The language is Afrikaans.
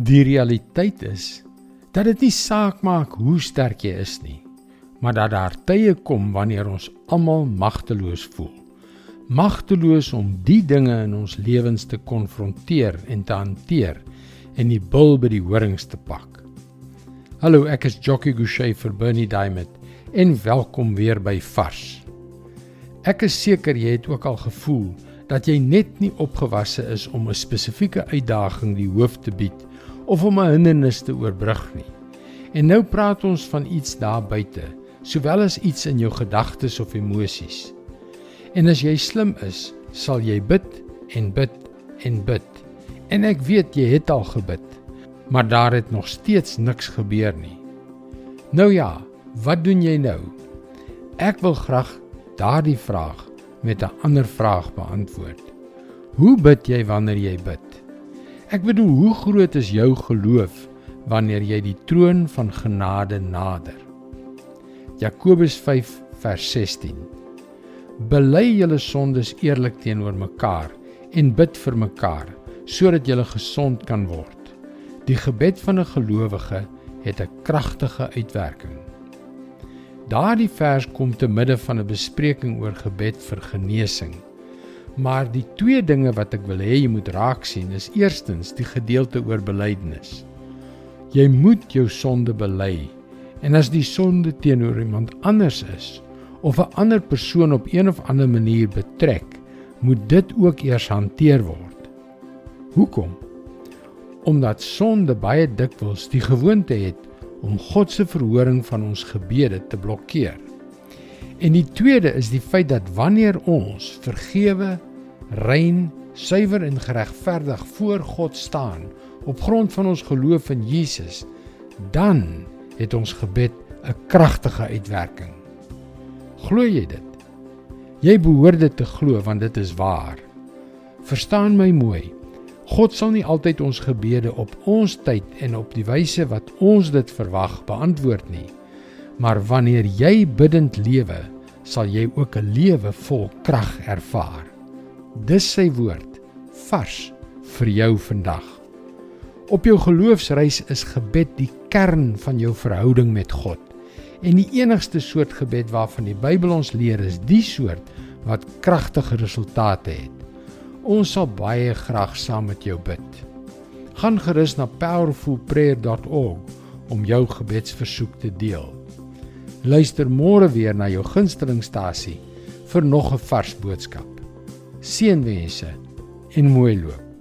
Die realiteit is dat dit nie saak maak hoe sterk jy is nie, maar dat daar tye kom wanneer ons almal magteloos voel. Magteloos om die dinge in ons lewens te konfronteer en te hanteer en die bil by die horings te pak. Hallo, ek is Jockey Gouchee vir Bernie Diamond en welkom weer by Vars. Ek is seker jy het ook al gevoel dat jy net nie opgewasse is om 'n spesifieke uitdaging die hoof te bied of om 'n hindernis te oorbrug nie. En nou praat ons van iets daar buite, sowel as iets in jou gedagtes of emosies. En as jy slim is, sal jy bid en bid en bid. En ek weet jy het al gebid, maar daar het nog steeds niks gebeur nie. Nou ja, wat doen jy nou? Ek wil graag daardie vraag met 'n ander vraag beantwoord. Hoe bid jy wanneer jy bid? Ek bedoel, hoe groot is jou geloof wanneer jy die troon van genade nader? Jakobus 5 vers 16. Bely julle sondes eerlik teenoor mekaar en bid vir mekaar sodat julle gesond kan word. Die gebed van 'n gelowige het 'n kragtige uitwerking. Daardie vers kom te midde van 'n bespreking oor gebed vir genesing. Maar die twee dinge wat ek wil hê jy moet raak sien is eerstens die gedeelte oor belydenis. Jy moet jou sonde bely. En as die sonde teenoor iemand anders is of 'n ander persoon op een of ander manier betrek, moet dit ook eers hanteer word. Hoekom? Omdat sonde baie dikwels die gewoonte het om God se verhoring van ons gebede te blokkeer. En die tweede is die feit dat wanneer ons vergewe, rein, suiwer en geregverdig voor God staan op grond van ons geloof in Jesus, dan het ons gebed 'n kragtige uitwerking. Glo jy dit? Jy behoort dit te glo want dit is waar. Verstaan my mooi. God sal nie altyd ons gebede op ons tyd en op die wyse wat ons dit verwag beantwoord nie. Maar wanneer jy bidtend lewe, sal jy ook 'n lewe vol krag ervaar. Dis sy woord vars vir jou vandag. Op jou geloofsreis is gebed die kern van jou verhouding met God. En die enigste soort gebed waarvan die Bybel ons leer is die soort wat kragtige resultate het. Ons sal baie graag saam met jou bid. Gaan gerus na powerfulprayer.org om jou gebedsversoek te deel. Luister môre weer na jou gunstelingstasie vir nog 'n vars boodskap. Seënwense en mooi loop.